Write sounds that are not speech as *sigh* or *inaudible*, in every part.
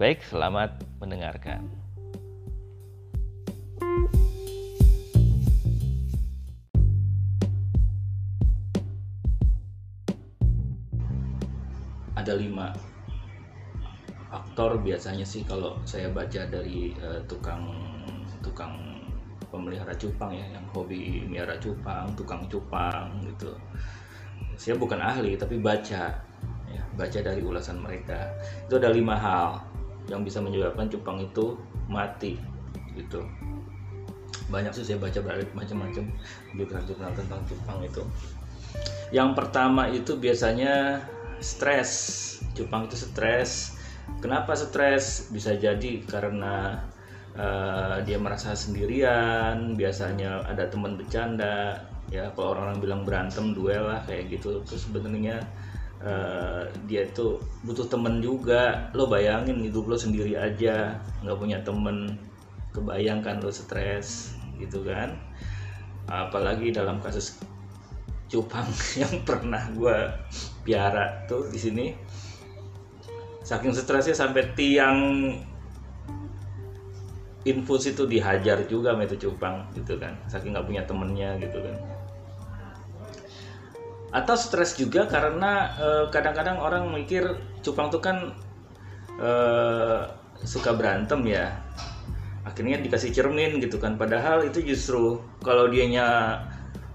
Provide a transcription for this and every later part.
Baik, selamat mendengarkan. Ada lima faktor biasanya sih kalau saya baca dari uh, tukang tukang pemelihara cupang ya yang hobi miara cupang, tukang cupang gitu. Saya bukan ahli tapi baca ya, baca dari ulasan mereka. Itu ada lima hal yang bisa menyebabkan cupang itu mati gitu. Banyak sih saya baca macam-macam jurnal-jurnal tentang cupang itu. Yang pertama itu biasanya stres. Cupang itu stres. Kenapa stres? Bisa jadi karena uh, dia merasa sendirian biasanya ada teman bercanda ya. Kalau orang-orang bilang berantem duel lah kayak gitu. Terus sebenarnya uh, dia itu butuh temen juga. Lo bayangin hidup lo sendiri aja nggak punya temen. Kebayangkan lo stres gitu kan? Apalagi dalam kasus cupang *laughs* yang pernah gue piara tuh di sini. Saking stresnya sampai tiang infus itu dihajar juga sama cupang gitu kan? Saking nggak punya temennya gitu kan atau stres juga karena eh, kadang-kadang uh, orang mikir cupang tuh kan uh, suka berantem ya. Akhirnya dikasih cermin gitu kan. Padahal itu justru kalau dianya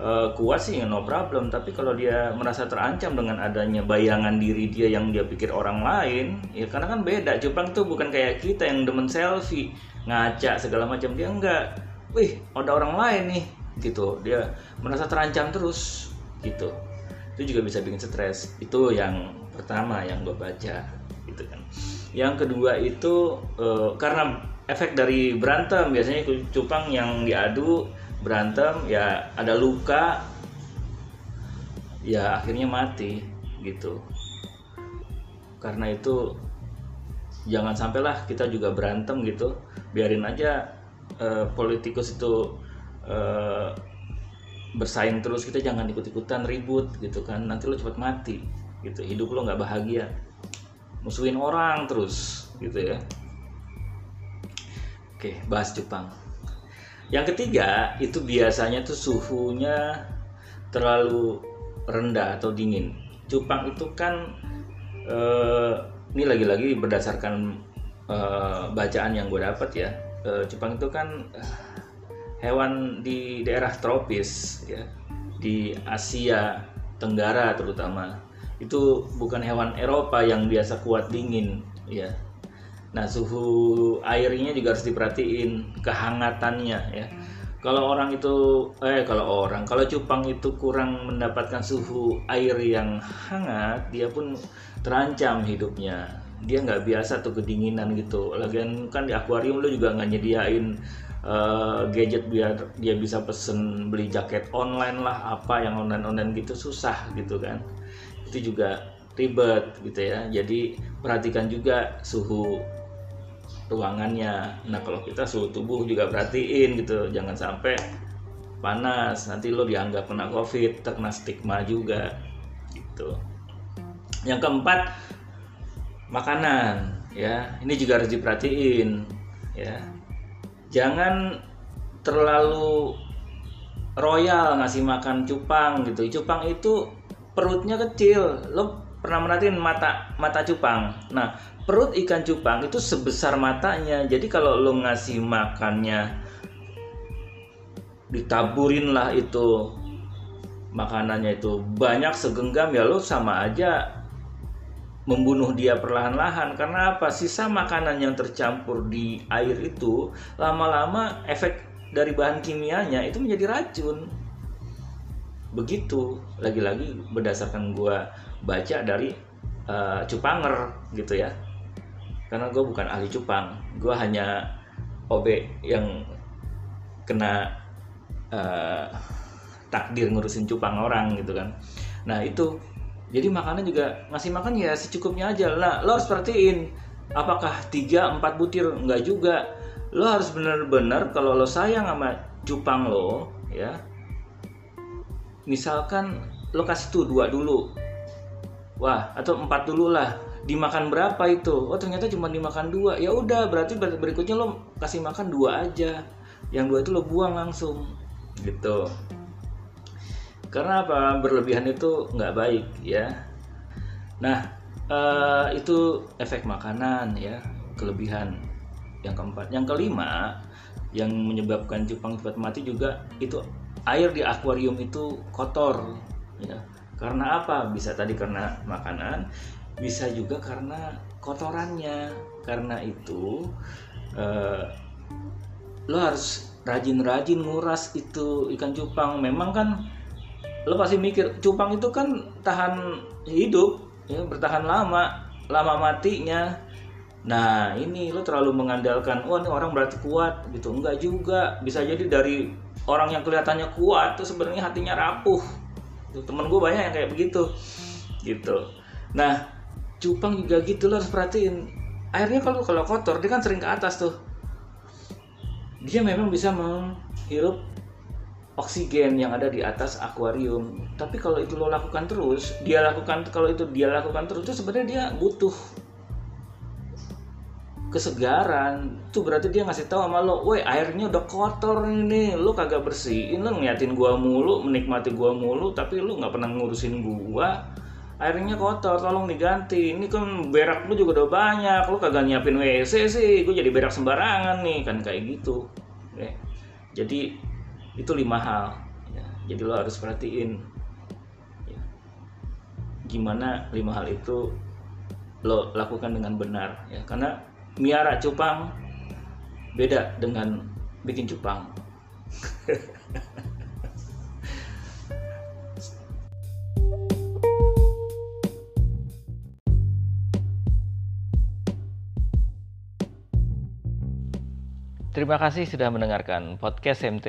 uh, kuat sih no problem. Tapi kalau dia merasa terancam dengan adanya bayangan diri dia yang dia pikir orang lain ya karena kan beda. Cupang tuh bukan kayak kita yang demen selfie ngaca segala macam. Dia enggak wih ada orang lain nih gitu. Dia merasa terancam terus gitu itu juga bisa bikin stres. Itu yang pertama yang gue baca gitu kan. Yang kedua itu e, karena efek dari berantem biasanya cupang yang diadu berantem ya ada luka ya akhirnya mati gitu. Karena itu jangan sampailah kita juga berantem gitu. Biarin aja e, politikus itu e, bersaing terus kita jangan ikut-ikutan ribut gitu kan. Nanti lo cepat mati gitu. Hidup lo nggak bahagia. Musuhin orang terus gitu ya. Oke bahas Jepang. Yang ketiga itu biasanya tuh suhunya terlalu rendah atau dingin. Cupang itu kan eh, ini lagi-lagi berdasarkan eh, bacaan yang gue dapat ya. Eh, cupang itu kan hewan di daerah tropis ya di Asia Tenggara terutama itu bukan hewan Eropa yang biasa kuat dingin ya. Nah suhu airnya juga harus diperhatiin kehangatannya ya. Kalau orang itu eh kalau orang kalau cupang itu kurang mendapatkan suhu air yang hangat dia pun terancam hidupnya. Dia nggak biasa tuh kedinginan gitu. Lagian kan di akuarium lu juga nggak nyediain uh, gadget biar dia bisa pesen beli jaket online lah apa yang online online gitu susah gitu kan. Itu juga ribet gitu ya. Jadi perhatikan juga suhu ruangannya. Nah kalau kita suhu tubuh juga perhatiin gitu. Jangan sampai panas. Nanti lo dianggap kena covid terkena stigma juga gitu. Yang keempat makanan ya. Ini juga harus diperhatiin ya jangan terlalu royal ngasih makan cupang gitu. Cupang itu perutnya kecil. Lo pernah merhatiin mata mata cupang? Nah perut ikan cupang itu sebesar matanya. Jadi kalau lo ngasih makannya ditaburin lah itu makanannya itu. Banyak segenggam ya lo sama aja membunuh dia perlahan-lahan. Karena apa? Sisa makanan yang tercampur di air itu lama-lama efek dari bahan kimianya itu menjadi racun. Begitu. Lagi-lagi berdasarkan gua baca dari uh, Cupanger gitu ya. Karena gue bukan ahli cupang. Gue hanya OB yang kena uh, takdir ngurusin cupang orang gitu kan. Nah itu jadi makanan juga ngasih makan ya secukupnya aja. Lah lo harus perhatiin apakah 3 4 butir? Enggak juga. Lo harus bener-bener kalau lo sayang sama cupang lo ya misalkan lo kasih tuh dua dulu. Wah atau empat dulu lah. Dimakan berapa itu? Oh ternyata cuma dimakan dua. Ya udah berarti berikutnya lo kasih makan dua aja. Yang dua itu lo buang langsung. Gitu karena apa? Berlebihan itu nggak baik ya. Nah uh, itu efek makanan ya. Kelebihan. Yang keempat. Yang kelima yang menyebabkan cupang cepat mati juga itu air di akuarium itu kotor ya. Karena apa? Bisa tadi karena makanan bisa juga karena kotorannya. Karena itu uh, lo harus rajin-rajin nguras itu ikan cupang. Memang kan lo pasti mikir cupang itu kan tahan hidup ya bertahan lama lama matinya. Nah ini lo terlalu mengandalkan wah ini orang berarti kuat gitu. Enggak juga. Bisa jadi dari orang yang kelihatannya kuat tuh sebenarnya hatinya rapuh. Temen gue banyak yang kayak begitu gitu. Nah cupang juga gitu lo harus perhatiin. Airnya kalau kalau kotor dia kan sering ke atas tuh. Dia memang bisa menghirup oksigen yang ada di atas akuarium. Tapi kalau itu lo lakukan terus dia lakukan kalau itu dia lakukan terus itu sebenarnya dia butuh kesegaran. Itu berarti dia ngasih tahu sama lo, woi airnya udah kotor ini, lo kagak bersihin, lo ngeliatin gua mulu, menikmati gua mulu, tapi lo nggak pernah ngurusin gua, airnya kotor tolong diganti. Ini kan berak lu juga udah banyak lu kagak nyiapin WC sih gue jadi berak sembarangan nih. Kan kayak gitu. Ya. jadi itu lima hal ya. jadi lo harus perhatiin ya. gimana lima hal itu lo lakukan dengan benar ya karena miara cupang beda dengan bikin cupang Terima kasih sudah mendengarkan podcast MT.